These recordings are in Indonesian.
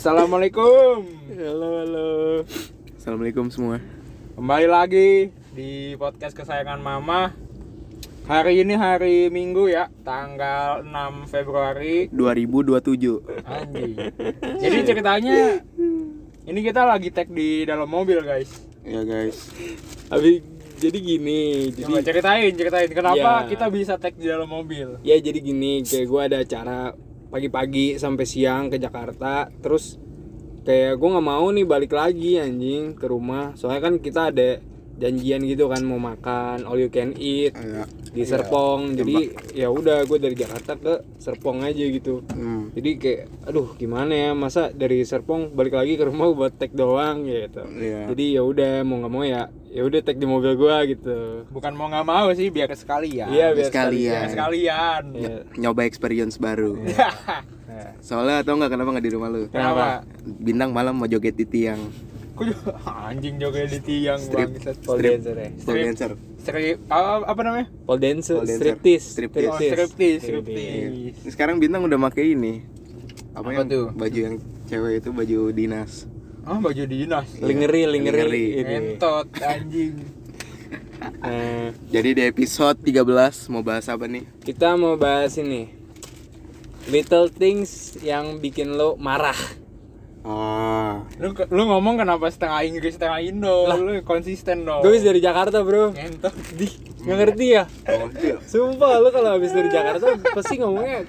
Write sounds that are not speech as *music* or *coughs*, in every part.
Assalamualaikum. Halo, halo. Assalamualaikum semua. Kembali lagi di podcast kesayangan Mama. Hari ini hari Minggu ya, tanggal 6 Februari. 2027. Anjing. Jadi ceritanya ini kita lagi tag di dalam mobil, guys. Ya guys. Habis jadi gini, Coba jadi ceritain, ceritain kenapa Ya. kita bisa tag di dalam mobil. ya jadi gini, kayak gue ada acara pagi-pagi sampai siang ke Jakarta, terus kayak gue nggak mau nih balik lagi anjing ke rumah, soalnya kan kita ada janjian gitu kan mau makan all you can eat Ya. di Serpong, jadi ya udah gue dari Jakarta ke Serpong aja gitu. Hmm. Jadi kayak aduh gimana ya masa dari Serpong balik lagi ke rumah buat tag doang gitu. Iya. Jadi ya udah mau nggak mau ya ya udah tag di mobil gua gitu. Bukan mau nggak mau sih, biar sekalian. Iya biar sekalian. Biar sekalian. Iya. Nyoba experience baru. Nah, *laughs* Soalnya tau nggak kenapa nggak di rumah lu? Kenapa? Bintang malam mau joget di tiang. *laughs* Anjing joget di tiang Strip. Pole Strip. dancer ya. Pole dancer. Strip apa, apa namanya? Pole dancer, Pole dancer. striptease, Striptease. Oh, striptease, striptease. Ini sekarang bintang udah make ini. Apa, Apa yang tuh? baju yang cewek itu baju dinas. Oh, baju dinas. Lingeri, lingeri. Lingeri. Ini. Entot anjing. Eh, Jadi di episode 13 mau bahas apa nih? kita mau bahas ini. Little things yang bikin lo marah. Oh, Lu lu ngomong kenapa setengah Inggris setengah Indo? Lu konsisten dong. Gue dari Jakarta, Bro. Entot. Di, ngerti ya? oh iya. Sumpah lo kalau habis dari Jakarta pasti ngomongnya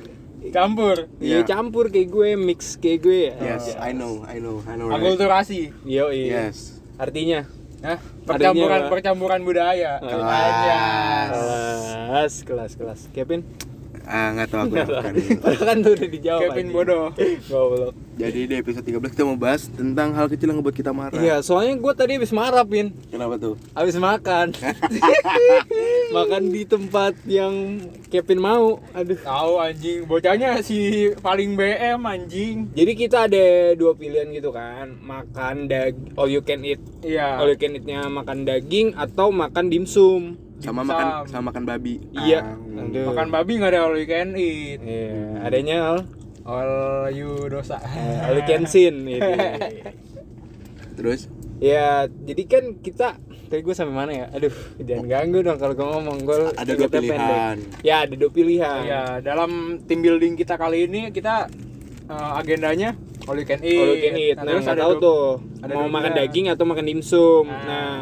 Campur. Iya Iya. campur kayak gue, mix kayak gue ya. Yes, I know, I know, I know. right? Akulturasi. Yo, iya. Yes. Artinya Hah? Percampuran apa? percampuran budaya. Oh. Anjas. kelas, kelas, kelas. Kevin? Ah, nggak tahu aku bukan. Padahal kan tuh *laughs* udah dijawab. Kevin anjing. bodoh. Goblok. Jadi di episode 13 kita mau bahas tentang hal kecil yang ngebuat kita marah. Iya, soalnya gue tadi habis marah, Pin. Kenapa tuh? Habis makan. *laughs* makan di tempat yang Kevin mau. Aduh. Tahu anjing, bocahnya si paling BM anjing. Jadi kita ada dua pilihan gitu kan, makan dag all you can eat. Iya. All you can eatnya makan daging atau makan dimsum. Sama makan sama makan babi. Iya. Ah, Aduh. Makan babi nggak ada all you can eat. Iya, adanya all, All you dosa. eh, all you can sin *laughs* gitu. Terus Ya, jadi kan kita tadi gue sampai mana ya? Aduh, jangan ganggu dong kalau gue ngomong gue ada dua pilihan. Ya, ada dua pilihan. Iya, dalam tim building kita kali ini kita eh, agendanya all you can eat. All you can eat. Nah, ada tahu tuh ada mau makan daging atau makan dimsum. Nah. Nah,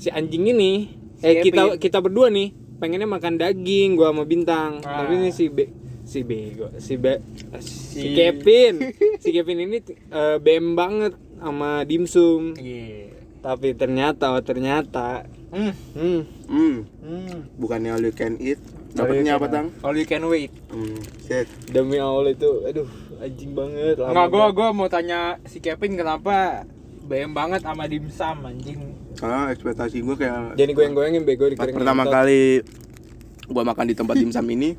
si anjing ini eh Si kita Kevin. kita berdua nih pengennya makan daging gua sama bintang. Nah. Tapi ini si Be si bego si Be si, Si- Kevin. *laughs* si Kevin ini eh, BM banget sama dimsum. Iya. Tapi ternyata oh ternyata Hmm. hmm hmm, Hmm. bukannya all you can eat. All Dapatnya apa, Tang? All you can wait. Hmm, shit. demi Allah itu aduh anjing banget lama Enggak, gua banget. gua mau tanya si Kevin kenapa BM banget sama dimsum anjing. Karena ekspektasi gue kayak Jangan goyang-goyangin bego di pas kering pertama kali gua makan di tempat dimsum ini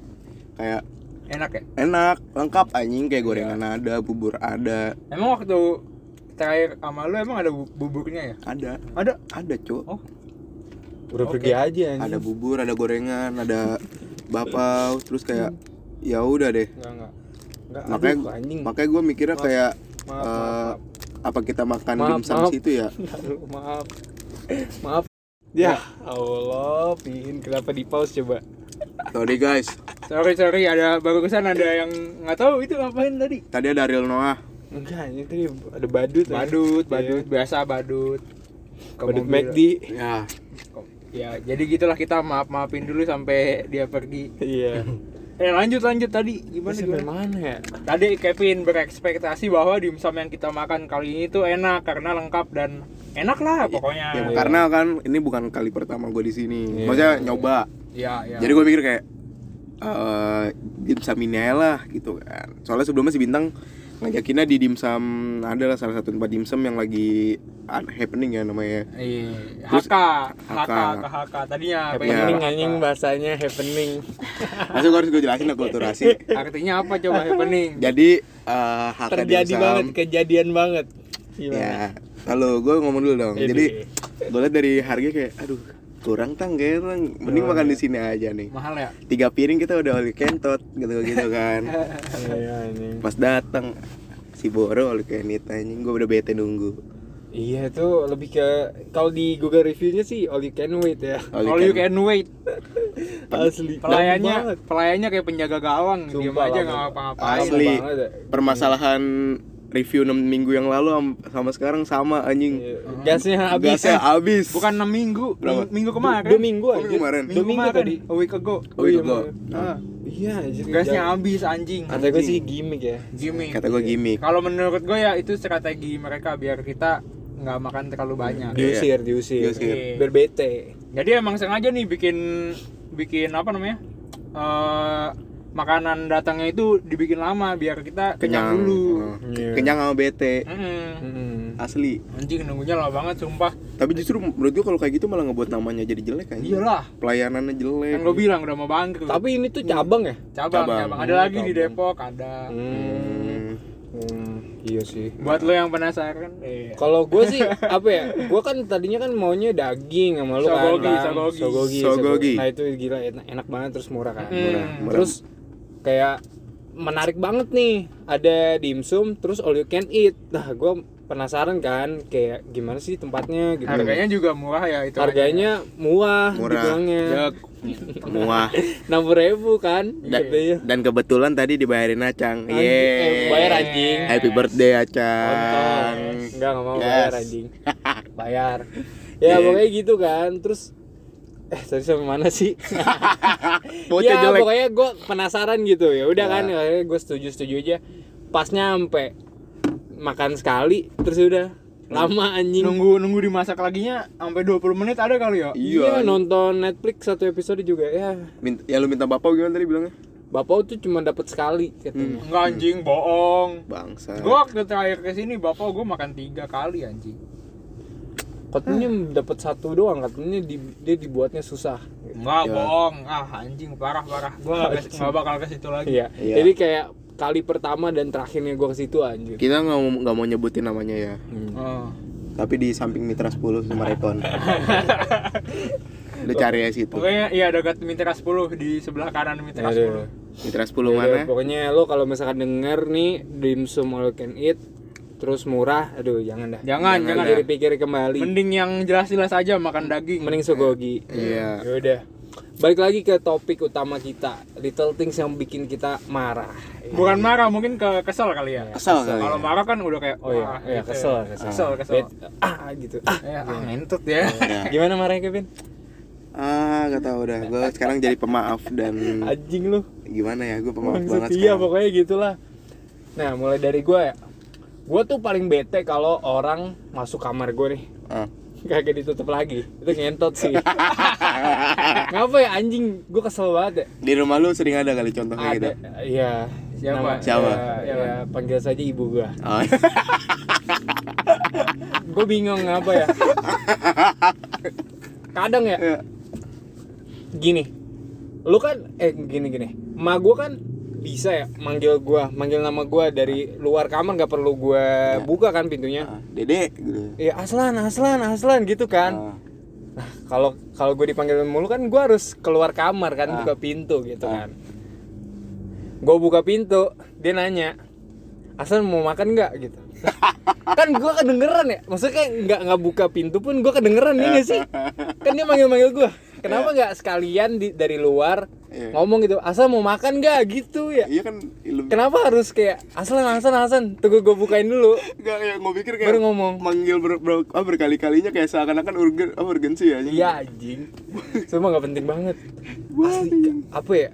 kayak Enak ya? enak, lengkap anjing kayak gorengan ada, bubur ada, Emang waktu terakhir sama lu emang ada bu- buburnya ya? ada, Ada. ada, Cuk. Oh. udah Oke. pergi aja anjing Ada bubur, ada gorengan, ada bapau, terus kayak ya udah deh. enggak enggak enggak Makanya aduh, anjing makanya gue mikirnya kayak maaf, eh, maaf, apa kita makan Maaf, dimsum maaf. situ ya? *laughs* Maaf maaf ya Allah pin kenapa di pause coba Sorry guys, Sorry sorry ada barusan ada yang nggak tahu itu ngapain tadi. tadi ada Ariel Noah. enggak ini tadi ada badut ya. Badut, Iya. badut biasa badut. Ke badut. McD Ya, Ya, jadi gitulah kita maaf-maafin dulu sampai dia pergi. iya *laughs* Eh lanjut lanjut tadi gimana sampai gimana? mana ya Tadi Kevin berekspektasi bahwa dimsum yang kita makan kali ini tuh enak karena lengkap dan enak lah pokoknya. ya Iya. karena kan ini bukan kali pertama gue di sini. Iya. Maksudnya nyoba. Iya, iya. Jadi gue pikir kayak eh dimsum ini lah gitu kan. Soalnya sebelumnya si Bintang ngajakinnya di dimsum adalah salah satu tempat dimsum yang lagi happening ya namanya. Iya, Terus- HK, HK, HK. ke HK. Tadinya pengen happening ke anjing bahasanya happening *laughs* Masa gue harus gue jelasin akulturasi. Artinya apa coba happening? Jadi eh HK terjadi dimsum, banget kejadian banget gimana Ya, halo, gue ngomong dulu dong. Ini. Jadi gue liat dari harga kayak, aduh, kurang tang gerang mending Oh, makan iya. di sini aja nih mahal ya tiga piring kita udah oli kentot gitu gitu kan *laughs* Iya, anjing. pas datang si Boro all you can eat anjing gue udah bete nunggu Iya itu lebih ke kalau di Google reviewnya sih all you can wait ya. All you can wait. *laughs* Asli. Pelayannya, pelayannya kayak penjaga gawang, Sumpah aja banget. nggak ngapa-ngapain. Asli. ya. Review 6 minggu yang lalu am- sama sekarang sama anjing Iya. Gasnya habis. gasnya habis Bukan 6 minggu, Berapa? minggu, minggu kemarin. Dua minggu Oh, aja. minggu kemarin. Dua minggu kemarin, tadi. A week ago. Oh, iya, iya, Bro. Ah, Iya, gasnya habis anjing. Kata gue sih gimmick ya. gimmick. kata gue gimmick Kalau menurut gue ya itu strategi mereka biar kita nggak makan terlalu banyak. Diusir, diusir. Diusir. Iya. Biar bete. Jadi emang sengaja nih bikin bikin apa namanya? eh makanan datangnya itu dibikin lama biar kita kenyang, dulu. Oh. Iya. kenyang sama bete Mm-mm. Mm-mm. asli Anjing nunggunya lama banget sumpah. tapi justru menurut gue kalau kayak gitu malah ngebuat namanya jadi jelek kan Iyalah. pelayanannya jelek Kan gue bilang udah mau bangkrut. Tapi ini tuh cabang ya? cabang, cabang. cabang. Ada Hmm, lagi di cabang. Depok, ada. Hmm. Hmm, iya sih. Buat lo yang penasaran, eh. Kalau gue sih apa ya? Gue kan tadinya kan maunya daging sama lu kan. Sogogi, sogogi. sogogi, Sogogi. Nah itu gila enak, enak banget terus murah kan. Hmm. Murah. Murah. Terus kayak menarik banget nih. Ada dimsum terus all you can eat. Nah gue penasaran kan kayak gimana sih tempatnya gitu. Harganya juga murah ya itu. Harganya murah, Murah. dibilangnya. Ya, Muah. *laughs* enam ribu kan dan, gitu ya. dan kebetulan tadi dibayarin acang Anjing, eh, Yeay. bayar anjing. happy birthday acang Enggak, enggak mau Yes. bayar anjing. *laughs* bayar. Ya Yeah. pokoknya gitu kan. Terus eh tadi sampai mana sih? *laughs* Ya jelek. pokoknya gue penasaran gitu ya. Udah Ya. kan, gue setuju setuju aja. Pas nyampe makan sekali, terus udah lama anjing. nunggu nunggu dimasak laginya sampai 20 menit ada kali ya. Iya, iya nonton Netflix satu episode juga ya. Minta- ya lu minta bapak gimana tadi bilangnya Bapak tuh cuma dapat sekali katanya. Enggak anjing, bohong. bangsa Gua waktu terakhir ke sini bapak gua makan tiga kali anjing. Katanya dapat satu doang, katanya di, dia dibuatnya susah. Enggak Ya. bohong. Ah anjing parah parah. Gua nggak nggak bakal ke situ lagi. Iya. Iya. Jadi kayak kali pertama dan terakhirnya gue ke situ anjir. kita nggak mau nggak mau nyebutin namanya ya Hmm. Oh. tapi di samping Mitra 10 sama *laughs* Rekon lu cari ya situ Pokoknya iya dekat Mitra 10 di sebelah kanan Mitra Aduh. 10. Mitra 10 Yaudah, mana Pokoknya lo kalau misalkan denger nih dimsum all can eat terus murah, aduh jangan dah. Jangan, jangan. Pikir-pikir kembali. Mending yang jelas-jelas aja makan daging. Mending sogogi. Iya. Ya udah. Balik lagi ke topik utama kita, little things yang bikin kita marah. Bukan marah, mungkin ke kesel kali ya. kesel kali Kalau ya. marah kan udah kayak Oh iya, iya gitu kesel, ya. kesel. Kesel, kesel. Bet- ah gitu. Ah. Ya, ah, ngentut ya. Ya. Gimana marahnya Kevin? ah gak tau udah gue *laughs* sekarang jadi pemaaf dan Anjing lu. gimana ya gue pemaaf Maksud banget iya sekarang. pokoknya gitulah. Nah mulai dari gue ya, gue tuh paling bete kalau orang masuk kamar gue nih. Ah. *laughs* kagak ditutup lagi. Itu ngentot sih. *laughs* Ngapa ya anjing? Gue kesel banget ya. Di rumah lu sering ada kali contoh kayak gitu? Ada. Iya. Siapa? Nama- Siapa? ya, ya, panggil saja ibu gue oh, *laughs* gue bingung ngapa ya. Kadang ya. Iya. gini. Lu kan eh gini gini ma gue kan bisa ya manggil gua manggil nama gua dari luar kamar nggak perlu gua buka kan pintunya. Ah, dede gitu. Ya aslan aslan aslan gitu kan. Ah. nah kalau kalau gue dipanggil mulu kan gua harus keluar kamar kan Ah. buka pintu gitu Ah. kan. Gue buka pintu dia nanya aslan mau makan nggak? gitu *laughs* kan gua kedengeran ya. Maksudnya kayak nggak nggak buka pintu pun gua kedengeran nih gak sih? Kan dia manggil manggil gua. Kenapa nggak sekalian di, dari luar Iya. ngomong gitu asal mau makan nggak? Gitu ya. Iya kan ilmu. Kenapa harus kayak aslan aslan tunggu gue bukain dulu. Enggak ya gue pikir kayak Baru ngomong. manggil ber, ber- apa, berkali-kalinya kayak seakan-akan urgen apa urgensi ya iya anjing. Semua nggak penting banget. Asli apa ya?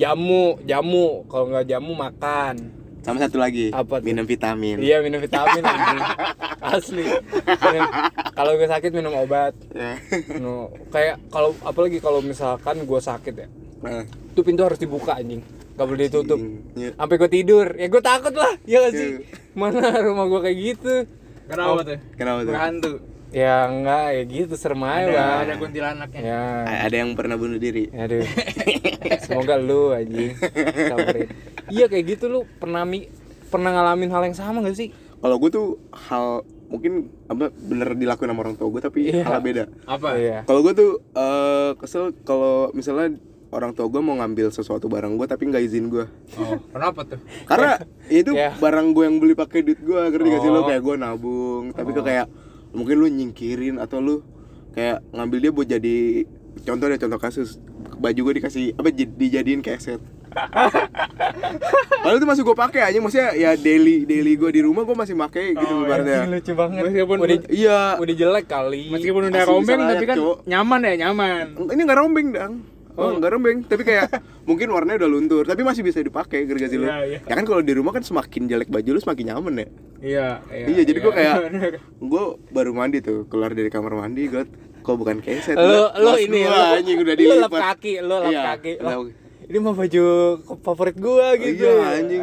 Jamu jamu. Kalau nggak jamu makan Sama satu lagi, Apa tuh? minum vitamin. iya minum vitamin *laughs* asli kalau gue sakit minum obat Ya. no kayak kalau apalagi kalau misalkan gue sakit ya Nah, itu pintu harus dibuka anjing nggak boleh ditutup Iya. sampai gue tidur ya gue takut lah ya gak sih Iya. mana rumah gue kayak gitu Kenapa tuh? Kenapa tuh? Berhantu. Ya enggak ya gitu serem aja Ada, Bang. ada kuntilanaknya. ya Ada yang pernah bunuh diri. aduh *laughs* semoga lu anjing samperin iya kayak gitu lu pernah mi pernah ngalamin hal yang sama gak sih Kalau gue tuh hal mungkin apa bener dilakuin sama orang tua gue tapi Iya. hal beda. Apa? iya Kalau gue tuh eh, kesel kalau misalnya orang tua gue mau ngambil sesuatu barang gue tapi nggak izin gue oh kenapa tuh karena *laughs* itu Ya. barang gue yang beli pakai duit gue ngerti gak sih lo Oh. kayak gue nabung tapi kok kayak mungkin lu nyingkirin atau lu kayak ngambil dia buat jadi contoh deh contoh kasus baju gue dikasih apa dijadiin keset Padahal itu masih gue pakai aja maksudnya ya daily daily gue di rumah gue masih pakai gitu Oh, ibaratnya. Anjing, lucu banget Meskipun udah, Iya. udah jelek kali meskipun udah rombeng tapi kan Cok. nyaman ya nyaman Ini nggak rombeng dang. Oh, nggak rombeng, tapi kayak *laughs* mungkin warnanya udah luntur, tapi masih bisa dipakai gergaji lu. Iya, iya. Ya kan kalau di rumah kan semakin jelek baju lu semakin nyaman ya. iya Iya, jadi gua kayak- *laughs* bener. Gue baru mandi tuh, keluar dari kamar mandi, gue kok bukan keset. lo Kaos ini gua, lo, anjing udah lo lap dilipat. kaki lo lap Iya, kaki lap- Lah, ini mah baju favorit gua gitu Iya, anjing.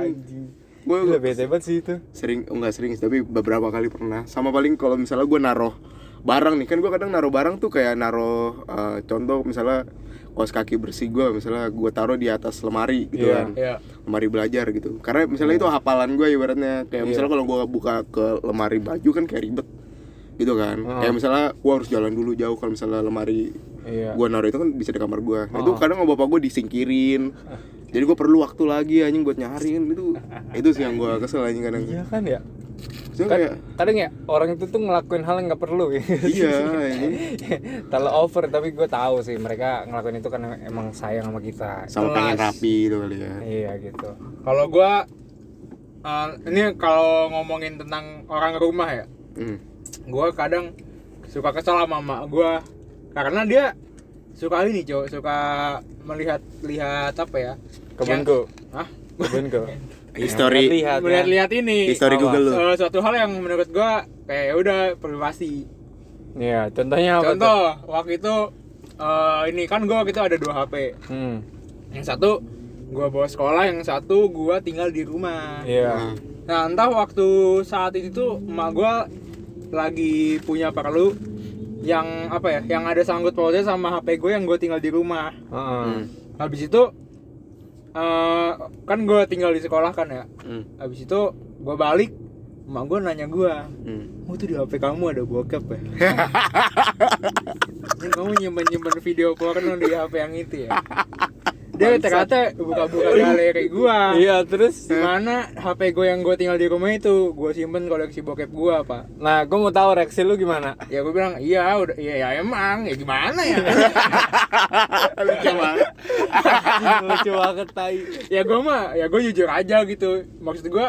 Gue Gila bete banget sih itu sering oh, nggak sering tapi beberapa kali pernah sama paling kalau misalnya gue naruh barang nih kan gue kadang naruh barang tuh kayak naruh eh, contoh misalnya kaos kaki bersih gue misalnya gue taruh di atas lemari gitu Iya, kan. iya. Lemari belajar gitu. Karena misalnya itu hafalan gue ibaratnya. Kayak Iya. misalnya kalau gue buka ke lemari baju kan kayak ribet gitu kan. Ah. kayak misalnya gue harus jalan dulu jauh kalau misalnya lemari iya. gue naruh itu kan bisa di kamar gue nah, itu Ah. kadang sama bapak gue disingkirin. *laughs* Jadi gue perlu waktu lagi anjing buat nyariin. Itu itu sih yang gue kesel anjing kadang. Iya kan ya Cuma Kad- kayak kadang ya orang itu tuh ngelakuin hal yang nggak perlu gitu iya *laughs* terlalu over tapi gue tahu sih mereka ngelakuin itu karena emang sayang sama kita. Sama Kelas. pengen rapi itu kali ya. Iya gitu. Kalau gua eh, ini kalau ngomongin tentang orang rumah ya hmm. gua kadang suka kesal sama mak gua. Karena dia suka ini cowok suka melihat lihat apa ya? Kebunku Hah? kebunku *laughs* History. lihat melihat lihat ini History? Google lu suatu hal yang menurut gua kayak ya udah privasi Iya, contohnya apa contoh waktu itu eh, ini kan gua waktu itu ada dua HP tuh? Hmm, yang satu gua bawa sekolah yang satu gua tinggal di rumah iya. Nah, Nah entah waktu saat itu tuh emak gua lagi punya perlu yang apa ya, yang ada sangkut pautnya sama HP gue yang gue tinggal di rumah. Heeh. hmm. Habis itu eh, kan gue tinggal di sekolah kan ya. Hmm. Habis itu gue balik, emak gue nanya gue, Hmm. oh tuh di HP kamu ada bokep ya? *laughs* Kamu nyimpen nyimpen video porno di HP yang itu ya? *laughs* Dia ternyata buka-buka galeri gua. Iya, terus? Di mana HP gue yang gue tinggal di rumah itu gue simpen koleksi bokep gue pak. Nah, gue mau tahu reaksi lu gimana? ya gue bilang iya udah iya ya emang ya gimana ya? *laughs* Lucu banget. *laughs* Lucu banget tai. ya gue mah ya gue jujur aja gitu. Maksud gue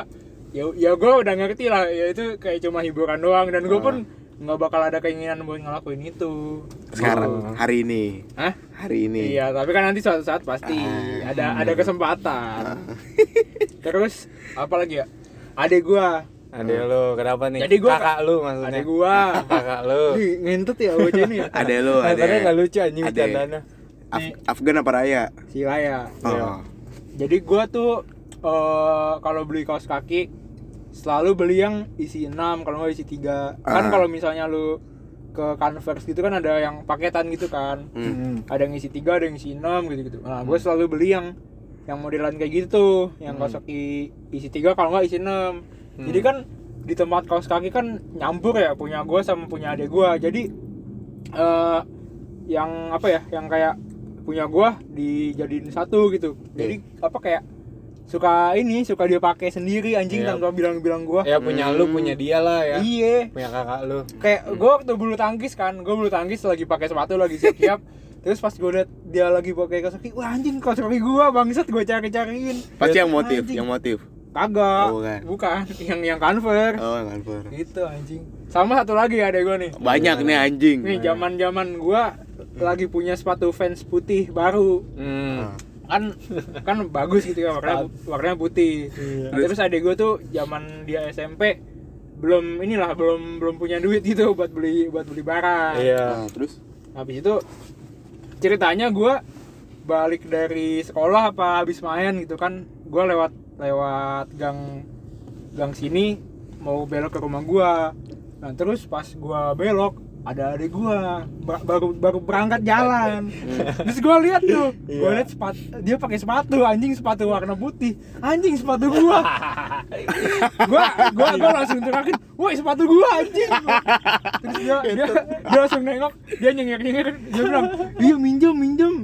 ya ya gue udah ngerti lah ya itu kayak cuma hiburan doang. Dan gue pun nggak bakal ada keinginan buat ngelakuin itu sekarang hari ini Hah? hari ini iya tapi kan nanti suatu saat pasti Ah. ada ada kesempatan *laughs* terus apa lagi ya adek gue Adek lu, kenapa nih? Jadi gua- kakak lu maksudnya. adek gue *laughs* Kakak lu. Ih, ngentut ya bocah ini *laughs* ya ada lu ada Katanya nggak lucu anjing Adek. bercandanya. Af- Afgan apa Raya si Laya oh. Jadi gua tuh eh kalau beli kaos kaki selalu beli yang isi 6 kalau nggak isi 3. Kan Ah. kalau misalnya lu ke Converse gitu kan ada yang paketan gitu kan. Hmm. Hmm. Ada yang isi 3, ada yang isi 6 gitu-gitu. Nah, gue selalu beli yang yang modelan kayak gitu tuh, yang kaos kaki isi 3 kalau nggak isi 6. Jadi kan di tempat kaos kaki kan nyampur ya punya gua sama punya adik gua. Jadi eh yang apa ya, yang kayak punya gua dijadiin satu gitu. Jadi apa kayak suka ini suka dia pakai sendiri anjing Iya. tanpa bilang-bilang gua. Ya punya lu, punya dia lah ya. Iya. Punya kakak lu. Kayak gua waktu bulu tangkis kan, gua bulu tangkis lagi pakai sepatu lagi siap-siap. *laughs* Terus pas gue liat dia lagi pakai kaos kaki, wah anjing kaos kaki gua bangsat gua cari-cariin. pasti yang motif Anjing. yang motif Kagak. Oh, bukan. bukan. Yang yang convert. oh yang Converse. Gitu anjing. Sama satu lagi ada gua nih. banyak nih anjing Nih zaman-zaman gua lagi punya sepatu Vans putih baru. Hmm. Kan kan bagus gitu ya warnanya warnanya putih. Nah, terus adek gua tuh zaman dia SMP belum inilah belum belum punya duit gitu buat beli buat beli barang. Iya. Nah, terus Habis itu ceritanya gua balik dari sekolah apa habis main gitu kan gua lewat lewat gang gang sini mau belok ke rumah gua nah terus pas gua belok ada adik gua ba- baru baru berangkat jalan. Terus gua lihat tuh gua Iya. lihat sepatu dia pakai sepatu anjing sepatu warna putih. Anjing sepatu gua. *laughs* Gua gua gua langsung teriakin woi sepatu gua anjing. Terus dia dia, dia langsung nengok dia nyengir nyengir dia bilang iya minjem minjem.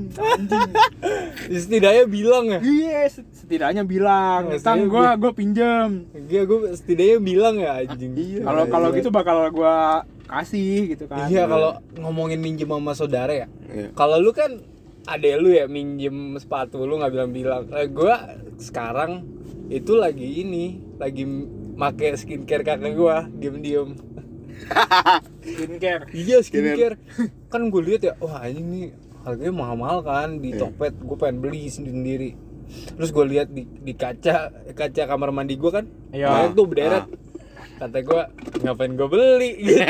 Setidaknya bilang ya? Iya, set- setidaknya bilang, Ya, "Tang, gua gua pinjam." Iya, gue setidaknya bilang ya anjing. Kalau kalau Iya. gitu bakal gua kasih gitu kan. Iya, kalau ngomongin minjem sama saudara ya. Iya. Kalau lu kan ada lu ya minjem sepatu lu nggak bilang-bilang. Eh, gua sekarang itu lagi ini, lagi make skincare kakak gua diem-diem. *laughs* skincare. Iya skincare. kan gue lihat ya, wah nih harganya mahal-mahal kan di Iya. Tokped. Gue pengen beli sendiri. Terus gue lihat di, di kaca kaca kamar mandi gue kan, Iya. banyak tuh berderet. Kata gue ngapain gue beli *laughs* gitu.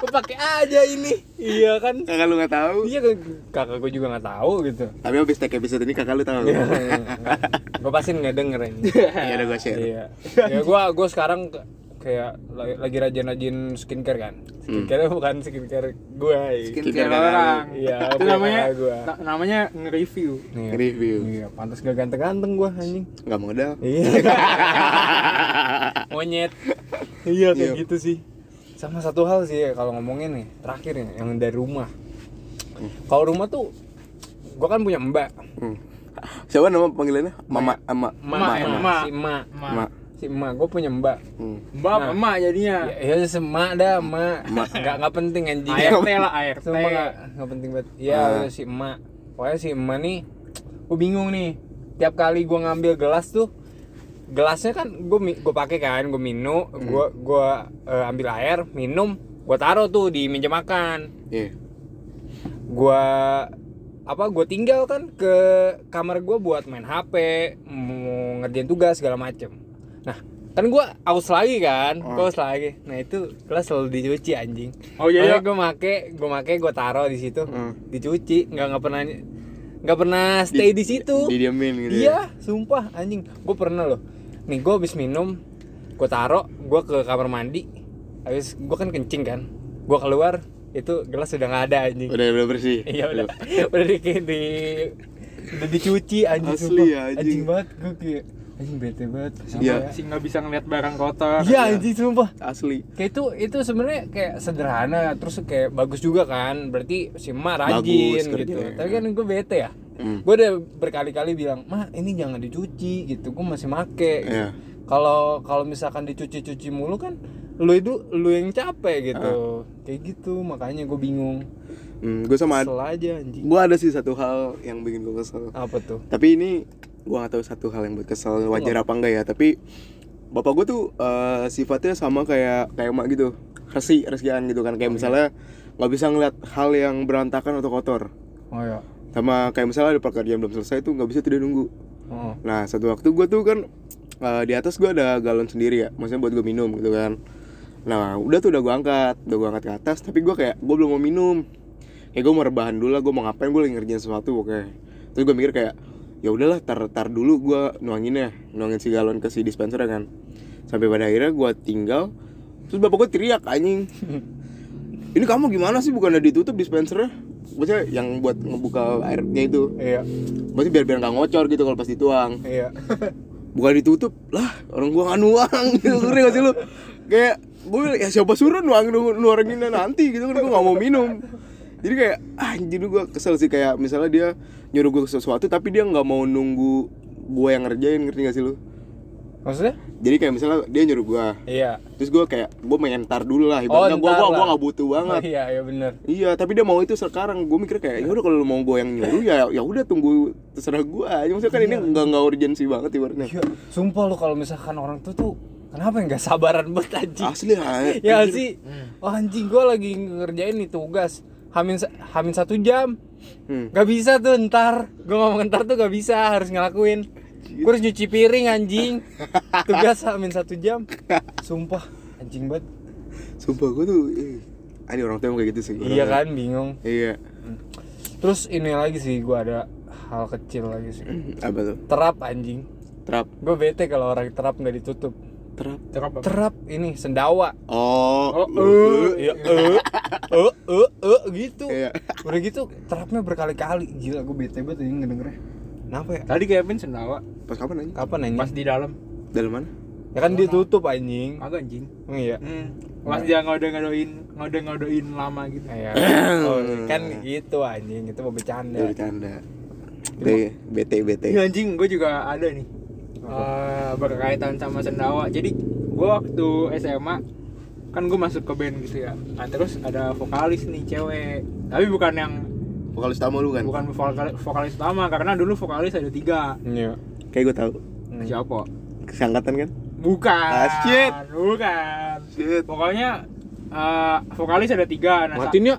gue pakai aja ini. Iya kan? Kakak lu nggak tahu. Iya kan kakak gue juga nggak tahu gitu. Tapi habis take episode ini kakak lu tahu. Iya, gue pasti nggak denger ini. Iya udah gue share. Iya. Ya gue gue sekarang kayak lagi, lagi rajin-rajin skincare kan. Skincare bukan skincare gue. Skincare kakak orang. Iya, Itu namanya gua. na- namanya nge-review. Nih, Review. Iya, pantas gak ganteng-ganteng gue anjing. Nggak modal. Iya. *laughs* Monyet. Iya kayak Iya. gitu sih. Sama satu hal sih ya, kalau ngomongin nih, terakhir nih yang dari rumah. Kalau rumah tuh gua kan punya mbak. Hmm. Siapa nama panggilannya? Mama, Ama, Emak, Emak, emak, emak. si emak. Emak. Si emak, gue punya mbak. Hmm. Mbak, Nah. emak jadinya. Ya, ya semak dah, emak. Nggak nggak penting anjing. ART lah, ART. Sumpah nggak nggak penting banget. Ah. udah si emak. Pokoknya si emak nih, gue bingung nih. Tiap kali gue ngambil gelas tuh, gelasnya kan gue gue pakai kan, gue minum, gue gue eh, ambil air, minum, gue taruh tuh di meja makan. Iya. Gue apa gue tinggal kan ke kamar gue buat main HP, mau ngerjain tugas segala macem. Nah kan gue aus lagi kan, Oh. gue aus lagi. Nah itu gelas selalu dicuci anjing. Oh iya, iya. gue make, gue make, gue taruh di situ, Hmm. dicuci, nggak nggak pernah nggak pernah stay di, situ. Didiamin gitu. ya. Iya, sumpah anjing. Gue pernah loh. Nih gue habis minum, gue taruh, gue ke kamar mandi. Habis gue kan kencing kan, gue keluar, itu gelas sudah nggak ada anjing. Udah udah bersih. Iya udah, *laughs* udah di, di udah dicuci anjing Asli, sumpah. anjing. anjing banget gue kayak anjing bete banget. Sama Iya. ya. Si nggak bisa ngeliat barang kotor. Iya anjing sumpah. Asli. Kayak itu itu sebenarnya kayak sederhana terus kayak bagus juga kan. Berarti si emak rajin Bagus gitu. kerjanya. Tapi kan gue bete ya. Hmm. Gue udah berkali-kali bilang, "Ma, ini jangan dicuci gitu. Gue masih make." gitu. Iya. Kalau kalau misalkan dicuci-cuci mulu kan lu itu lu yang capek gitu. Kayak gitu, makanya gue bingung. Hmm, gue sama Kesel aja anjing. gue ada sih satu hal yang bikin gue kesel. Apa tuh? Tapi ini gue gak tahu satu hal yang buat kesel wajar apa enggak ya. Tapi bapak gue tuh eh, sifatnya sama kayak kayak emak gitu. Resi, resian gitu kan. Kayak misalnya nggak bisa ngeliat hal yang berantakan atau kotor. Oh ya. Sama kayak misalnya ada pekerjaan belum selesai tuh nggak bisa dia nunggu. Oh. Nah satu waktu gue tuh kan eh, di atas gue ada galon sendiri ya, maksudnya buat gue minum gitu kan. Nah udah tuh udah gue angkat, udah gue angkat ke atas, tapi gue kayak gue belum mau minum. Kayak gue mau rebahan dulu lah, gue mau ngapain, gue lagi ngerjain sesuatu oke. Terus gue mikir kayak ya udahlah tar tar dulu gue nuangin ya, nuangin si galon ke si dispenser kan. Sampai pada akhirnya gue tinggal, terus bapak gue teriak anjing. *laughs* Ini kamu gimana sih bukannya ditutup dispensernya? Maksudnya yang buat ngebuka airnya itu Iya. Maksudnya biar biar nggak ngocor gitu kalau pas dituang Iya. *laughs* bukan ditutup lah orang gua nggak nuang gitu ngerti gak sih lu kayak gue ya siapa suruh nuang nu nuanginnya nanti gitu kan gua nggak mau minum jadi kayak ah jadi gua kesel sih kayak misalnya dia nyuruh gua sesuatu tapi dia nggak mau nunggu gua yang ngerjain ngerti gak sih lu Maksudnya? jadi kayak misalnya dia nyuruh gua Iya. terus gua kayak gua pengen ntar dulu lah ibaratnya gua ntar gua lah. gua nggak butuh banget Oh, iya, iya bener Iya, tapi dia mau itu sekarang. Gue mikir kayak ya udah kalau lu mau gue yang nyuruh ya ya udah tunggu terserah gue aja. Maksudnya kan ini nggak nggak urgensi banget ibaratnya. Iya, sumpah lu kalau misalkan orang tuh tuh kenapa nggak sabaran banget anjing? Asli lah. ya sih. Oh, anjing gua lagi ngerjain nih tugas. Hamin hamin satu jam. Hmm. Gak bisa tuh ntar. Gua ngomong ntar tuh gak bisa, harus ngelakuin. Gua harus nyuci piring anjing. *laughs* Tugas hamin satu jam. Sumpah, anjing banget. Sumpah gue tuh, eh, ini orang tua kayak gitu sih. Iya kan, bingung. Iya. Terus ini lagi sih gua ada hal kecil lagi sih. Apa tuh? Terap anjing. Trap. Gue bete kalau orang terap nggak ditutup. Trap. Terap apa? Terap ini sendawa. Oh. Oh, eh, ya eh, eh, eh, eh, gitu. Iya. Udah gitu terapnya berkali-kali. Gila gue bete banget ini ngedengernya. Kenapa ya? Tadi Kevin sendawa Pas kapan aja? Kapan anjing? pas di dalam. Dalam mana? Ya kan dia tutup anjing. Agak anjing. Oh, iya. Hmm. Pas dia ngode-ngodoin, ngode-ngodoin lama gitu. Iya. *coughs* Oh, kan gitu anjing itu mau bercanda bercanda. Bete bete. Anjing, gue juga ada nih Eh, berkaitan sama sendawa. Jadi gue waktu SMA kan gue masuk ke band gitu ya. Nah terus ada vokalis nih cewek, tapi bukan yang Vokalis utama lu kan? bukan vokalis, vokalis utama karena dulu vokalis ada tiga. iya Kayak gue tahu. Siapa? Kesangkatan kan? Bukan. Ah, shit. Bukan. Shit. Pokoknya eh, vokalis ada tiga. Nah, matiin ya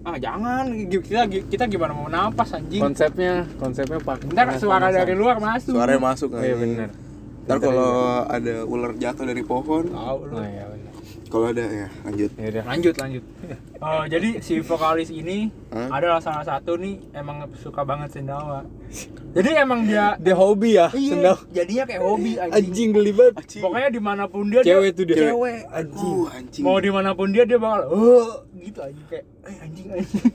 ah jangan kita kita gimana mau napas anjing. konsepnya konsepnya pak Ntar suara dari luar masuk. Suaranya masuk oh, iya bener Ntar kalau ada ular jatuh dari pohon, Tahu lu. oh iya kalau ada ya lanjut. ya udah lanjut lanjut. Eh, jadi si vokalis ini Hah? adalah salah satu nih emang suka banget sendawa. Jadi emang dia dia hobi ya iya sendawa. jadinya kayak hobi anjing, anjing geli banget. Pokoknya di mana pun dia cewek dia, tuh dia. cewek. Anjing. Uh, anjing. mau di mana pun dia dia bakal oh gitu anjing kayak eh anjing anjing. *laughs*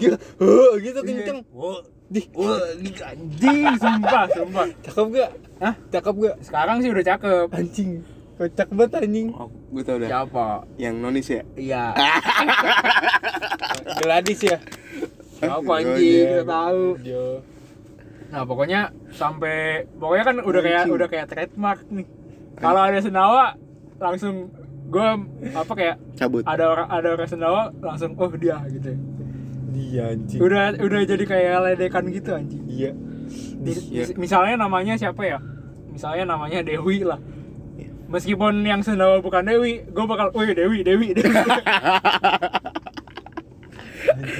Gitu oh, gitu Iya. kenceng. Wah, di wah, gitu anjing sumpah sumpah. Cakep gak? Hah? cakep gak? Sekarang sih udah cakep. Anjing kocak banget anjing Oh, gue tau dah. siapa Yang nonis ya? iya *laughs* Gladys ya siapa anjing iya. kita tahu Yo. Nah pokoknya sampai pokoknya kan udah kayak udah kayak trademark nih. Kalau ada sendawa langsung gue apa kayak Cabut. ada orang ada orang sendawa langsung oh dia gitu. dia anjing Udah udah jadi kayak ledekan gitu anjing. iya Mis- Iya. mis- misalnya namanya siapa ya? Misalnya namanya Dewi lah. Meskipun yang sendawa bukan Dewi, gue bakal, wih Dewi, Dewi, Dewi. *laughs*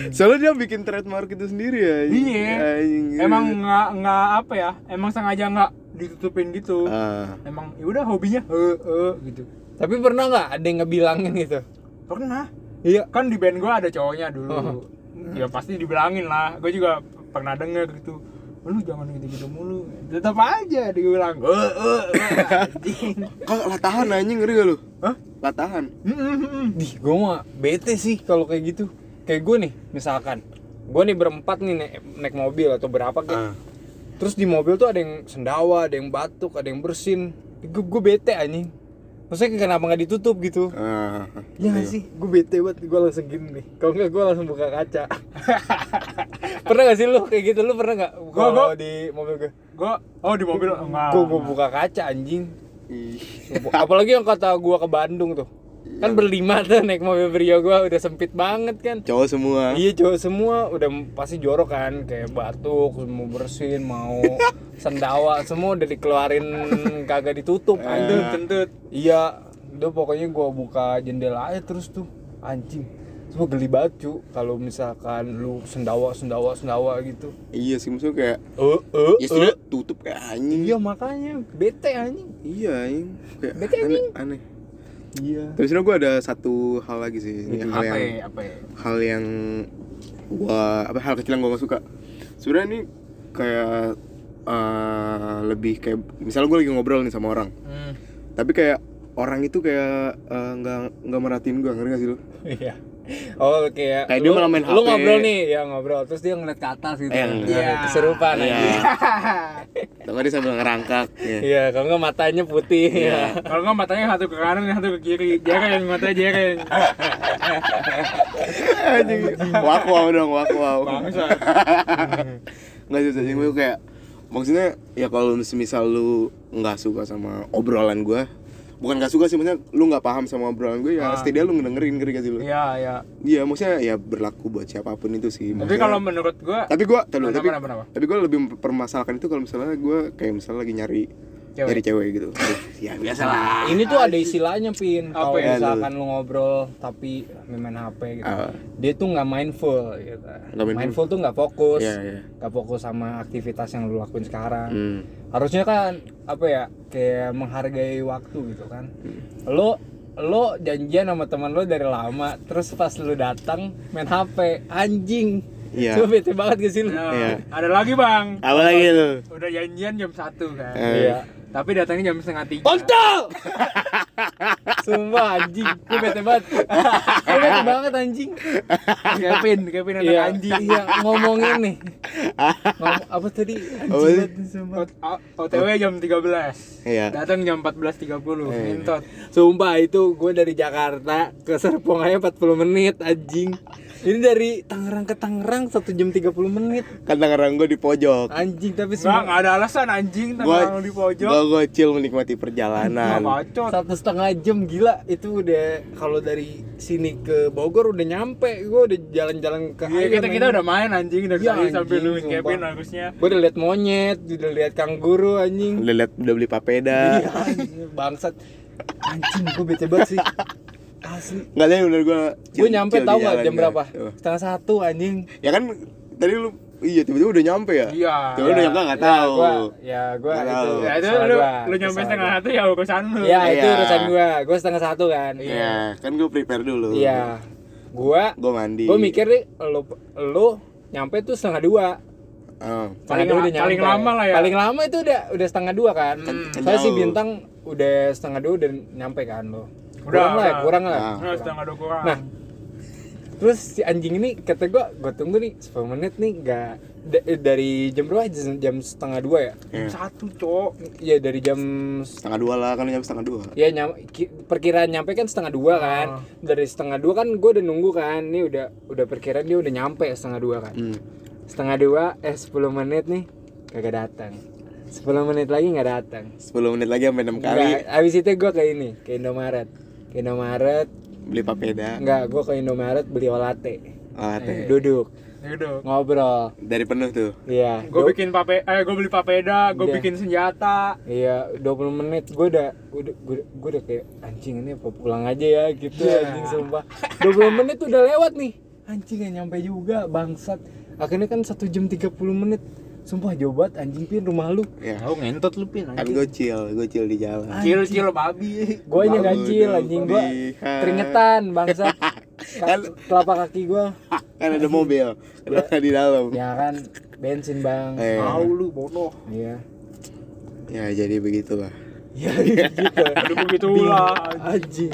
Soalnya dia bikin trademark itu sendiri ya. anjing. Iya. Anjing. Emang nggak nggak apa ya? Emang sengaja nggak ditutupin gitu. Ah. Emang ya udah hobinya, eh eh gitu. tapi pernah nggak ada yang ngebilangin gitu Pernah. iya kan di band gue ada cowoknya dulu Oh. ya pasti dibilangin lah gue juga pernah denger gitu lu jangan gitu-gitu mulu tetap aja dibilang eh eh eh, anjing *laughs* Kok latahan anjing ngeri gak lu? Hah? Latahan. Mm, mm. Dih, gue mah bete sih kalau kayak gitu. Kayak gue nih, misalkan, gue nih berempat nih naik, naik mobil atau berapa Ah. kayak. Terus di mobil tuh ada yang sendawa, ada yang batuk, ada yang bersin. Gue gue bete anjing. Maksudnya kenapa nggak ditutup gitu? Ah. Ya nggak sih, gue bete banget, gue langsung gini nih. Kalau nggak gue langsung buka kaca. *laughs* pernah gak sih lu kayak gitu? Lu pernah nggak? Gua- di mobil gue, gue oh di mobil gue gue buka kaca anjing. Ih. Apalagi yang kata gue ke Bandung tuh. Kan berlima tuh naik mobil Brio gue udah sempit banget kan. Cowok semua. Iya cowok semua udah pasti jorok kan kayak batuk, mau bersin, mau *laughs* sendawa semua udah dikeluarin kagak ditutup kentut anjing. kentut Iya, udah pokoknya gua buka jendela aja terus tuh anjing. Semua geli banget cu kalau misalkan lu sendawa sendawa sendawa gitu. Iya sih maksudnya kayak Eh eh ya sudah tutup kayak anjing. Iya makanya bete anjing. Iya anjing. Kayak Bete, aneh, anjing. aneh. Iya. Tapi sebenarnya gue ada satu hal lagi sih. Ini hal apa yang ya apa ya hal yang gua apa hal kecil yang gua gak suka. Sebenarnya ini kayak eh, lebih kayak misalnya gue lagi ngobrol nih sama orang, Hmm. tapi kayak orang itu kayak eh, nggak nggak merhatiin gue ngerti gak sih lu? Iya. Oh kayak, Kayak dia malah main Lu HP. ngobrol nih, ya ngobrol terus dia ngeliat ke atas gitu. Eh, Iya, enggak. keserupan Iya. anjing. Tau gak dia sambil ngerangkak ya. Iya, kalau nggak matanya putih ya. kalau nggak matanya satu ke kanan satu ke kiri jereng matanya jereng. *laughs* Wak wow dong, wak wow. bangsa Nggak sih, gue kayak maksudnya ya kalau misal lu nggak suka sama obrolan gue bukan nggak suka sih maksudnya lu nggak paham sama obrolan gue ya Ah. setidaknya lu ngedengerin ngerti gak sih lu iya iya Iya, maksudnya ya berlaku buat siapa pun itu sih. tapi Maksudnya- kalau menurut gue tapi Kenapa, tapi kenapa? tapi gua lebih mempermasalahkan itu kalau misalnya gua kayak misalnya lagi nyari Cewek. nyari cewek gitu. Ya biasa lah. Ini tuh ada istilahnya pin. Apa Kalau ya, misalkan lu ngobrol tapi main HP gitu. Ah. Dia tuh nggak mindful gitu. Nggak mindful. mindful. tuh nggak fokus. Iya, iya. Nggak fokus sama aktivitas yang lu lakuin sekarang. Hmm. Harusnya kan apa ya? Kayak menghargai waktu gitu kan. Hmm. Lo lo janjian sama teman lo dari lama, terus pas lu datang main HP, anjing. Iya. Coba bete banget gak sih lu? Nah, Iya. ada lagi bang Apa lagi lu? udah janjian jam satu kan Eh. Iya. tapi datangnya jam setengah tiga. Kontol! *laughs* Sumpah anjing, gue bete banget. *laughs* Gue bete banget anjing. Kevin Kevin anak Iya, anjing. Iya, ngomongin nih. Ngom *laughs* apa tadi? Anjing banget OTW jam 13 Iya. datang jam 14.30 Eh. mintot Sumpah itu gue dari Jakarta ke Serpong aja 40 menit anjing Ini dari Tangerang ke Tangerang satu jam 30 menit. Kan Tangerang gue di pojok. Anjing tapi semua enggak ada alasan anjing Gua tengah di pojok. Gua gocil menikmati perjalanan. bacot. satu setengah jam gila itu udah kalau dari sini ke Bogor udah nyampe gue udah jalan-jalan ke Iya, kita kita udah main anjing dari Iya, tadi sampai anjing, lu sumpah. Kevin harusnya. gue udah liat monyet udah liat kanguru anjing Udah liat udah beli papeda. Iya, anjing, bangsat anjing gue bete banget sih *laughs* asli Enggak deh bener gua. gue chill- nyampe tau di gak jalan jam gua. berapa Tuh. setengah satu anjing Ya kan tadi lu iya tiba-tiba udah nyampe ya? Iya. Tiba udah nyampe enggak Ya, tahu. gua, ya gue Nggak itu tahu. Ya itu lu gua, lu itu nyampe setengah gua. satu ya urusan lu. ya itu Iya. urusan gue gue setengah satu kan Iya, kan gua prepare dulu. iya gue Gua mandi. gue mikir nih lu lu nyampe tuh setengah dua Oh. Paling nyampe. paling lama lah ya. Paling lama itu udah udah setengah dua kan. Hmm. Soalnya si bintang udah setengah dua udah nyampe kan lo. Udah, kurang lah, udah. kurang lah. Nah. Nah, dua kurang. Nah, terus si anjing ini kata gua, gua tunggu nih 10 menit nih nggak eh, dari jam berapa jam, jam setengah dua ya? Iya. satu cok. Iya dari jam Setengah dua lah, kan nyampe setengah dua. ya nyam, ki- perkiraan nyampe kan setengah dua kan. Ah. Dari setengah dua kan gua udah nunggu kan. Ini udah udah perkiraan dia udah nyampe setengah dua kan. Hmm. Setengah dua eh 10 menit nih kagak datang. 10 menit lagi nggak datang. 10 menit lagi sampai 6 kali Enggak, abis itu gue ke ini, ke Indomaret. Ke Indomaret, beli papeda. enggak, gue ke Indomaret beli olate. Oh, teh. Duduk, Yaudah. ngobrol. Dari penuh tuh. Iya. Gue du- bikin pape, eh gue beli papeda, gue bikin senjata. Iya, 20 menit gue udah udah gue, udah kayak anjing ini apa pulang aja ya gitu Iya. anjing sumpah. 20 menit udah lewat nih. Anjing gak nyampe juga bangsat. Akhirnya kan 1 jam 30 menit. Sumpah jauh banget anjing pin rumah lu. Ya. Tahu ngentot lu pin Kan gue chill, gue chill di jalan. Cil cil babi. Baru ganjil dong, anjing gue lihat. keringetan bangsat. *laughs* Kan- Ka- telapak kaki gue kan ada mobil kenapa di dalam ya kan bensin bang Eh. Tahu lu bodoh. iya ya jadi begitulah ya *laughs* gitu Udah begitulah. anjing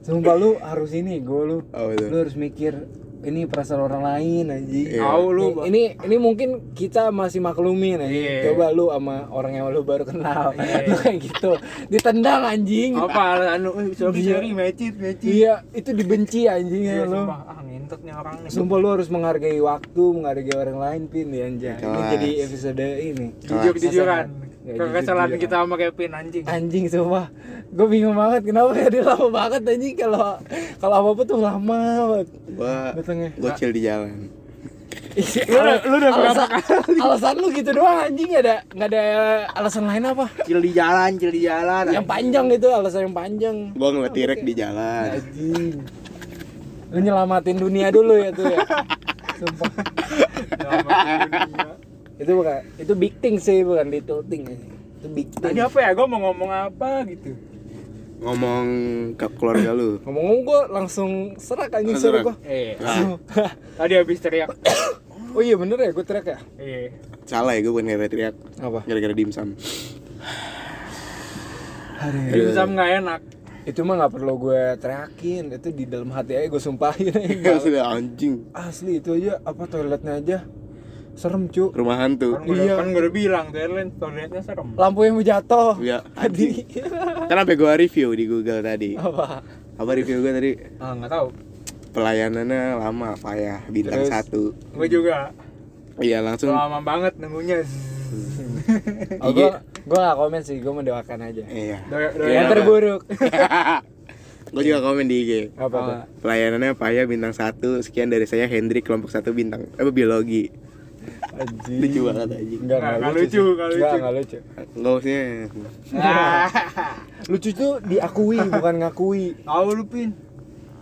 sumpah lu harus ini gue lu oh lu harus mikir ini perasaan orang lain anjing Iya. Tahu lu. ini ini mungkin kita masih maklumin anjing Iya. coba lu sama orang yang lu baru kenal Iya. *laughs* lu kayak gitu ditendang anjing Apa lu? Eh, sorry Iya. sorry mecit mecit. iya itu dibenci anjing Iya, ya lu sumpah. Ah nih orang nih. Sumpah lu harus menghargai waktu, menghargai orang lain pin ya anjay. Ini jadi episode ini. Jujur jujur-jujuran. kita sama Kevin anjing. Anjing sumpah. Gue bingung banget kenapa ya dia lama banget anjing kalau kalau apa-apa tuh lama banget. gua Datangnya. gue di jalan Lu udah lu udah berapa alasan, alasan lu gitu doang anjing nggak ada nggak ada alasan lain apa? Cil di jalan, cil di jalan. Yang panjang itu alasan yang panjang. gua ngeliat tirek di jalan Anjing. Lu nyelamatin dunia dulu ya tuh ya. *laughs* Sumpah. Itu bukan itu big thing sih bukan little thing. Itu big thing. Tadi apa ya? Gue mau ngomong apa gitu. ngomong ke keluarga lu Ngomong-ngomong gue langsung serak anjing serak. gue. Eh, Ah, tadi habis teriak. *coughs* oh iya bener ya gue teriak ya? Eh, salah ya gue bukan gara teriak Apa? gara-gara dimsum dimsum nggak enak. Itu mah gak perlu gue teriakin, itu di dalam hati aja gue sumpahin *laughs* ya sudah anjing Asli itu aja, apa toiletnya aja Serem cu rumah hantu. Kan gue Iya. kan gue udah bilang toilet toiletnya serem. Lampu yang mau jatuh. Ya Tadi. *laughs* Kan sampai gua review di Google tadi. Apa? apa review gua tadi? Ah nggak tahu. pelayanannya lama payah bintang Terus? satu. Gue juga. Iya langsung. Lama banget nunggunya. *laughs* Oh, gue gue gak komen sih, gue mendoakan aja. Iya. Do- Yang Iya. terburuk. *laughs* Gue juga komen di IG Apa tuh? pelayanannya payah bintang satu. Sekian dari saya Hendrik kelompok satu bintang apa biologi Anjing lucu banget aja Enggak, Nggak, enggak nggak lucu, lucu, sih. nggak Nggak, lucu. nggak lucu nggak usah Ah, *laughs* Lucu tuh diakui, bukan ngakui Tahu lu pin.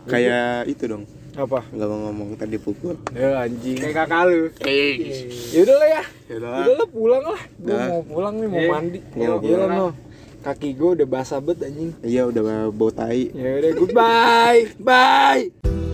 kayak itu dong Apa? nggak mau ngomong tadi pukul Ya anjing Kayak kakak lu. Yaudah lah ya. Udah lah pulang lah Gue Dah. mau pulang nih, mau Iya. mandi Mau Iya pulang. no Kaki gue udah basah banget anjing iya udah bau tai Ya udah goodbye Bye